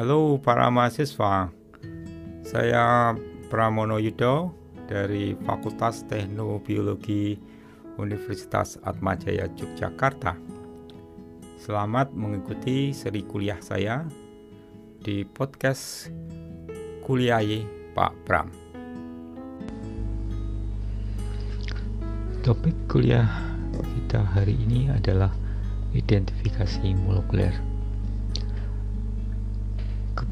Halo para mahasiswa, saya Pramono Yudo dari Fakultas Teknobiologi Universitas Atmajaya Yogyakarta. Selamat mengikuti seri kuliah saya di podcast Kuliahi Pak Pram. Topik kuliah kita hari ini adalah identifikasi molekuler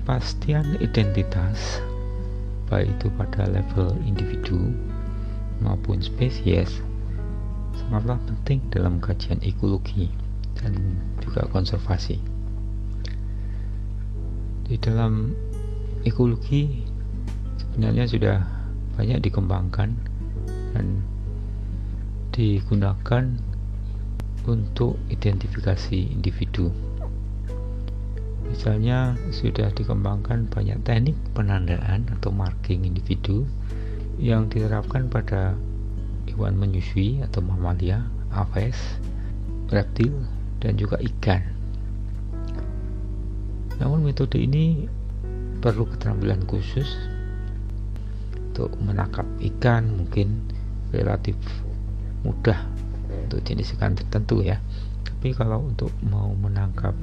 kepastian identitas baik itu pada level individu maupun spesies sangatlah penting dalam kajian ekologi dan juga konservasi. Di dalam ekologi sebenarnya sudah banyak dikembangkan dan digunakan untuk identifikasi individu Misalnya sudah dikembangkan banyak teknik penandaan atau marking individu yang diterapkan pada hewan menyusui atau mamalia, aves, reptil, dan juga ikan. Namun metode ini perlu keterampilan khusus untuk menangkap ikan mungkin relatif mudah untuk jenis ikan tertentu ya. Tapi kalau untuk mau menangkap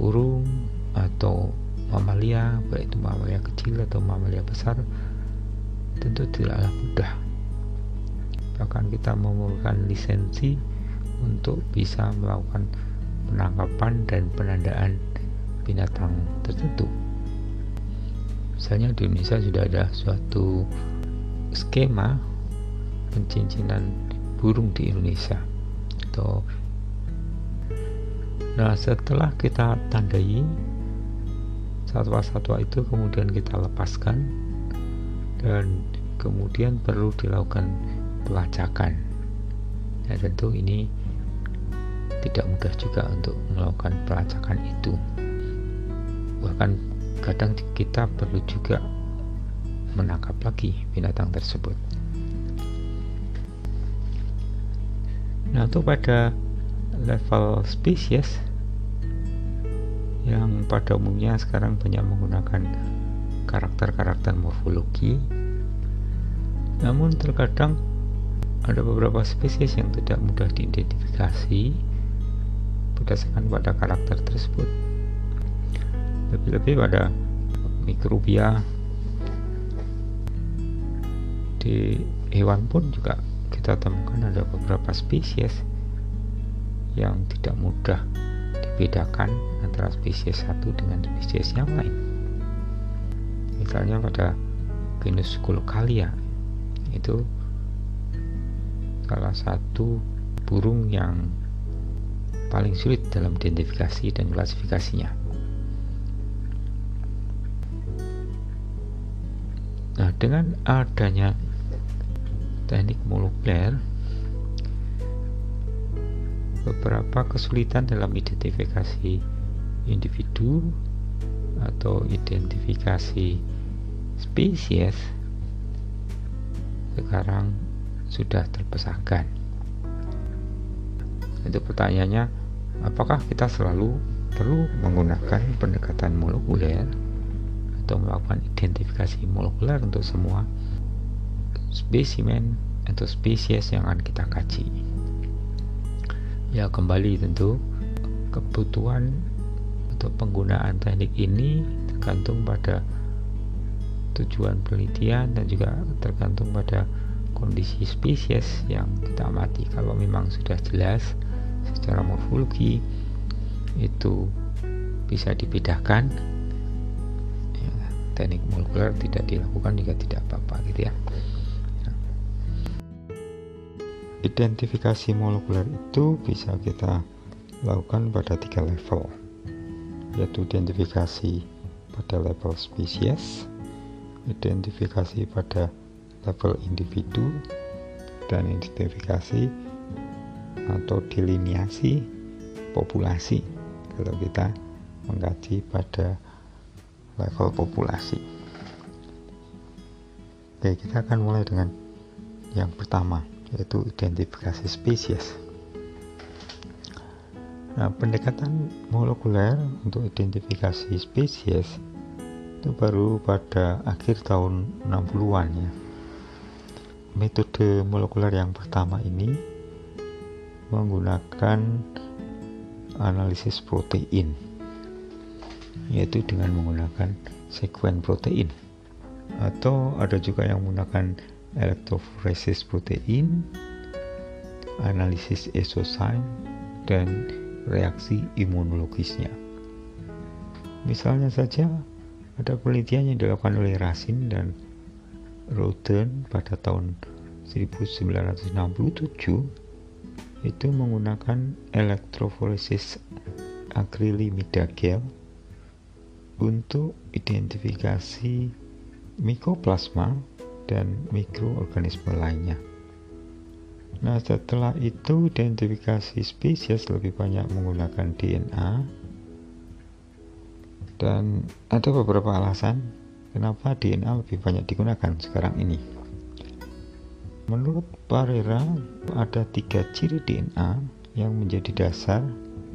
burung atau mamalia baik itu mamalia kecil atau mamalia besar tentu tidaklah mudah. Bahkan kita memerlukan lisensi untuk bisa melakukan penangkapan dan penandaan binatang tertentu. Misalnya di Indonesia sudah ada suatu skema pencincinan burung di Indonesia atau Nah, setelah kita tandai satwa-satwa itu kemudian kita lepaskan dan kemudian perlu dilakukan pelacakan. Nah, tentu ini tidak mudah juga untuk melakukan pelacakan itu. Bahkan kadang kita perlu juga menangkap lagi binatang tersebut. Nah, untuk pada level spesies yang pada umumnya sekarang banyak menggunakan karakter-karakter morfologi. Namun terkadang ada beberapa spesies yang tidak mudah diidentifikasi berdasarkan pada karakter tersebut. Lebih-lebih pada mikrobia. Di hewan pun juga kita temukan ada beberapa spesies yang tidak mudah bedakan antara spesies satu dengan spesies yang lain. Misalnya pada genus Colcalia itu salah satu burung yang paling sulit dalam identifikasi dan klasifikasinya. Nah, dengan adanya teknik molekuler beberapa kesulitan dalam identifikasi individu atau identifikasi spesies sekarang sudah terpesahkan. Itu pertanyaannya, apakah kita selalu perlu menggunakan pendekatan molekuler atau melakukan identifikasi molekuler untuk semua spesimen atau spesies yang akan kita kaji? Ya kembali tentu kebutuhan atau penggunaan teknik ini tergantung pada tujuan penelitian dan juga tergantung pada kondisi spesies yang kita amati. Kalau memang sudah jelas secara morfologi itu bisa dibedakan ya, teknik molekuler tidak dilakukan juga tidak apa-apa gitu ya Identifikasi molekuler itu bisa kita lakukan pada tiga level, yaitu identifikasi pada level spesies, identifikasi pada level individu, dan identifikasi atau deliniasi populasi kalau kita mengkaji pada level populasi. Oke, kita akan mulai dengan yang pertama yaitu identifikasi spesies. Nah, pendekatan molekuler untuk identifikasi spesies itu baru pada akhir tahun 60-an ya. Metode molekuler yang pertama ini menggunakan analisis protein yaitu dengan menggunakan sekuen protein atau ada juga yang menggunakan elektroforesis protein analisis esosign dan reaksi imunologisnya. Misalnya saja ada penelitian yang dilakukan oleh Rasin dan Roden pada tahun 1967 itu menggunakan elektroforesis akrilimida gel untuk identifikasi mikroplasma dan mikroorganisme lainnya. Nah, setelah itu identifikasi spesies lebih banyak menggunakan DNA dan ada beberapa alasan kenapa DNA lebih banyak digunakan sekarang ini. Menurut Parera, ada tiga ciri DNA yang menjadi dasar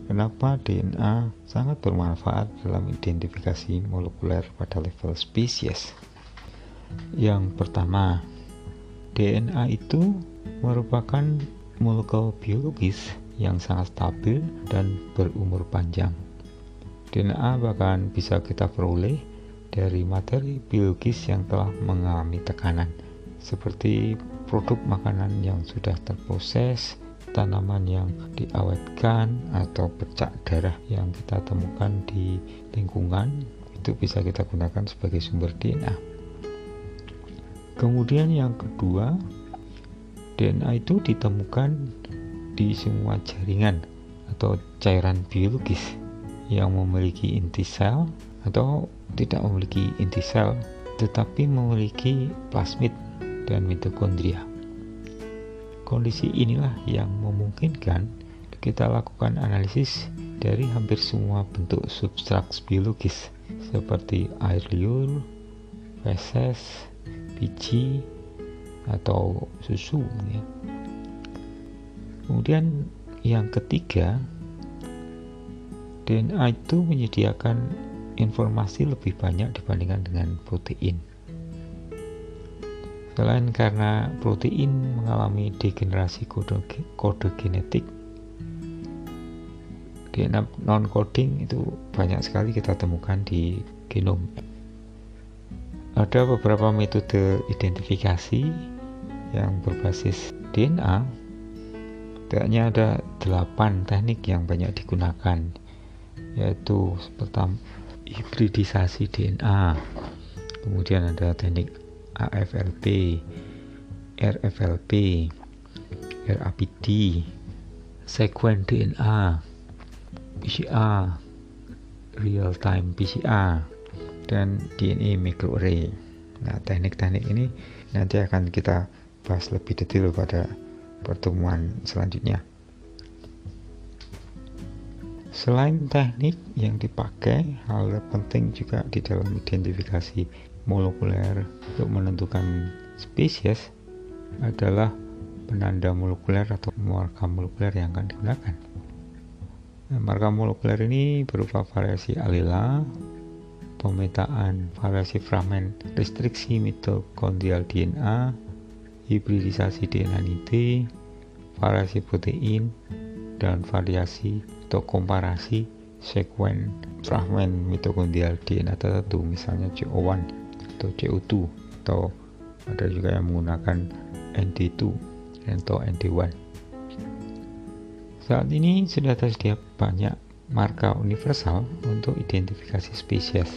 kenapa DNA sangat bermanfaat dalam identifikasi molekuler pada level spesies. Yang pertama, DNA itu merupakan molekul biologis yang sangat stabil dan berumur panjang. DNA bahkan bisa kita peroleh dari materi biologis yang telah mengalami tekanan, seperti produk makanan yang sudah terproses, tanaman yang diawetkan, atau pecak darah yang kita temukan di lingkungan, itu bisa kita gunakan sebagai sumber DNA. Kemudian yang kedua, DNA itu ditemukan di semua jaringan atau cairan biologis yang memiliki inti sel atau tidak memiliki inti sel tetapi memiliki plasmid dan mitokondria. Kondisi inilah yang memungkinkan kita lakukan analisis dari hampir semua bentuk substrat biologis seperti air liur, feses, biji atau susu ya. Kemudian yang ketiga DNA itu menyediakan informasi lebih banyak dibandingkan dengan protein. Selain karena protein mengalami degenerasi kode, kode genetik, DNA non-coding itu banyak sekali kita temukan di genom ada beberapa metode identifikasi yang berbasis DNA. Tidaknya ada delapan teknik yang banyak digunakan, yaitu pertama hibridisasi DNA, kemudian ada teknik AFLP, RFLP, RAPD, sekuen DNA, PCR, real time PCR, dan DNA microarray. Nah, teknik-teknik ini nanti akan kita bahas lebih detail pada pertemuan selanjutnya. Selain teknik yang dipakai, hal penting juga di dalam identifikasi molekuler untuk menentukan spesies adalah penanda molekuler atau marka molekuler yang akan digunakan. Nah, marka molekuler ini berupa variasi alila, pemetaan variasi fragmen restriksi mitokondrial DNA, hibridisasi DNA NIT, variasi protein, dan variasi atau komparasi sekuen fragmen mitokondrial DNA tertentu, misalnya CO1 atau CO2 atau ada juga yang menggunakan ND2 atau ND1. Saat ini sudah tersedia banyak marka universal untuk identifikasi spesies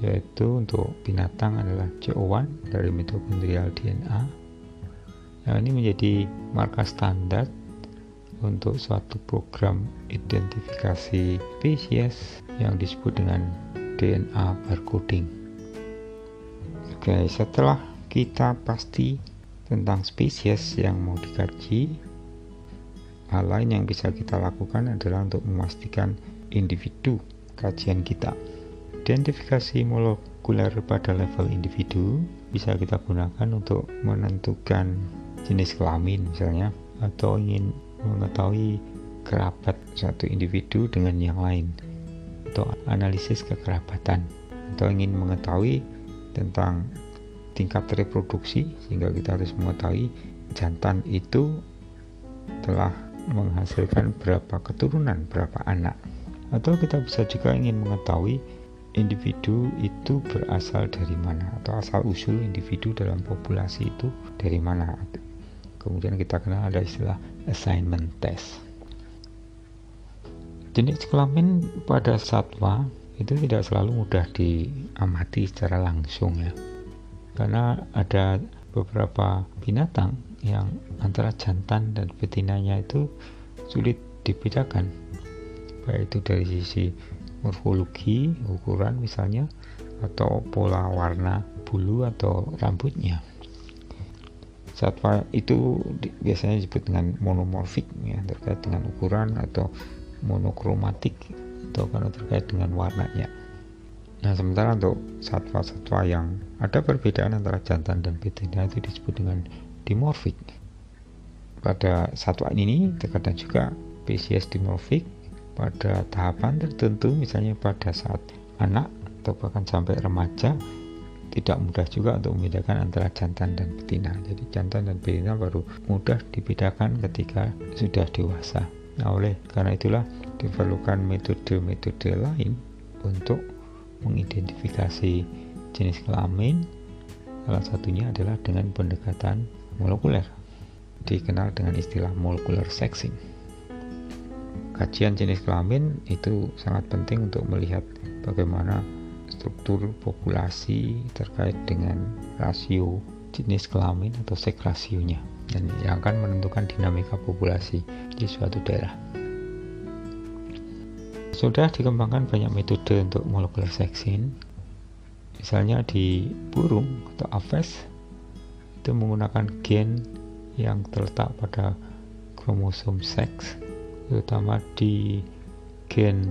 yaitu untuk binatang adalah CO1 dari mitokondrial DNA yang ini menjadi marka standar untuk suatu program identifikasi spesies yang disebut dengan DNA barcoding. Oke, setelah kita pasti tentang spesies yang mau dikaji, hal lain yang bisa kita lakukan adalah untuk memastikan individu kajian kita. Identifikasi molekuler pada level individu bisa kita gunakan untuk menentukan jenis kelamin misalnya atau ingin mengetahui kerabat suatu individu dengan yang lain atau analisis kekerabatan atau ingin mengetahui tentang tingkat reproduksi sehingga kita harus mengetahui jantan itu telah menghasilkan berapa keturunan, berapa anak. Atau kita bisa juga ingin mengetahui individu itu berasal dari mana atau asal usul individu dalam populasi itu dari mana. Kemudian kita kenal ada istilah assignment test. Jenis kelamin pada satwa itu tidak selalu mudah diamati secara langsung ya. Karena ada beberapa binatang yang antara jantan dan betinanya itu sulit dibedakan. Baik itu dari sisi morfologi ukuran misalnya atau pola warna bulu atau rambutnya. Satwa itu biasanya disebut dengan monomorfik ya terkait dengan ukuran atau monokromatik atau karena terkait dengan warnanya. Nah sementara untuk satwa-satwa yang ada perbedaan antara jantan dan betina itu disebut dengan dimorfik. Pada satwa ini terkadang juga spesies dimorfik pada tahapan tertentu misalnya pada saat anak atau bahkan sampai remaja tidak mudah juga untuk membedakan antara jantan dan betina. Jadi jantan dan betina baru mudah dibedakan ketika sudah dewasa. Nah oleh karena itulah diperlukan metode-metode lain untuk mengidentifikasi jenis kelamin. Salah satunya adalah dengan pendekatan molekuler dikenal dengan istilah molecular sexing. Kajian jenis kelamin itu sangat penting untuk melihat bagaimana struktur populasi terkait dengan rasio jenis kelamin atau seks rasionya dan yang akan menentukan dinamika populasi di suatu daerah. Sudah dikembangkan banyak metode untuk molecular sexing, misalnya di burung atau aves itu menggunakan gen yang terletak pada kromosom seks terutama di gen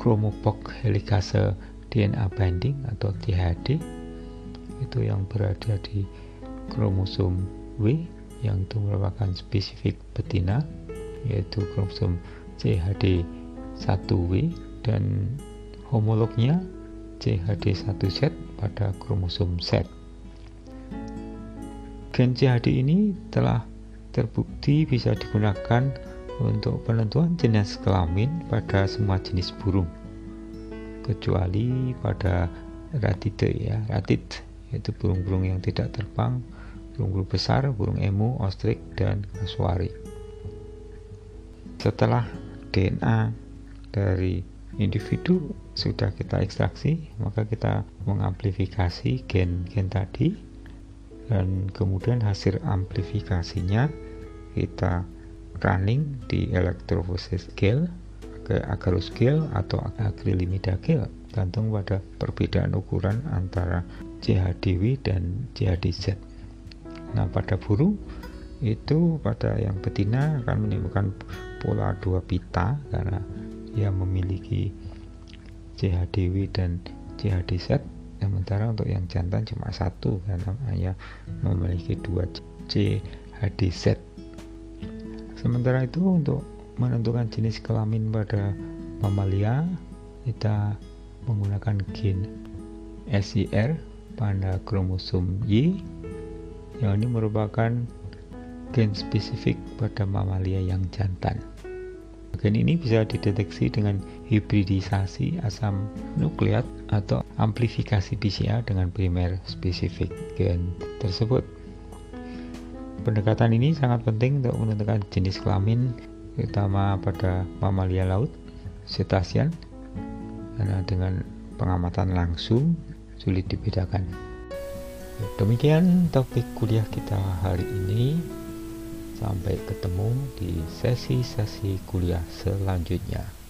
chromopok helikase DNA binding atau THD itu yang berada di kromosom W yang itu merupakan spesifik betina yaitu kromosom CHD1W dan homolognya CHD1Z pada kromosom Z Gen CHD ini telah terbukti bisa digunakan untuk penentuan jenis kelamin pada semua jenis burung. Kecuali pada ratite ya ratit yaitu burung-burung yang tidak terbang burung-burung besar burung emu ostrik dan kasuari setelah DNA dari individu sudah kita ekstraksi maka kita mengamplifikasi gen-gen tadi dan kemudian hasil amplifikasinya kita running di electrophoresis scale ke agarose scale atau acrylimida scale gantung pada perbedaan ukuran antara CHDW dan CHDZ nah pada burung itu pada yang betina akan menimbulkan pola dua pita karena ia memiliki CHDW dan CHDZ sementara untuk yang jantan cuma satu karena hanya memiliki dua C HDZ sementara itu untuk menentukan jenis kelamin pada mamalia kita menggunakan gen SIR pada kromosom Y. Yang ini merupakan gen spesifik pada mamalia yang jantan. Gen ini bisa dideteksi dengan hibridisasi asam nukleat atau amplifikasi PCR dengan primer spesifik gen tersebut. Pendekatan ini sangat penting untuk menentukan jenis kelamin terutama pada mamalia laut, cetacean, karena dengan pengamatan langsung sulit dibedakan. Demikian topik kuliah kita hari ini. Sampai ketemu di sesi-sesi kuliah selanjutnya.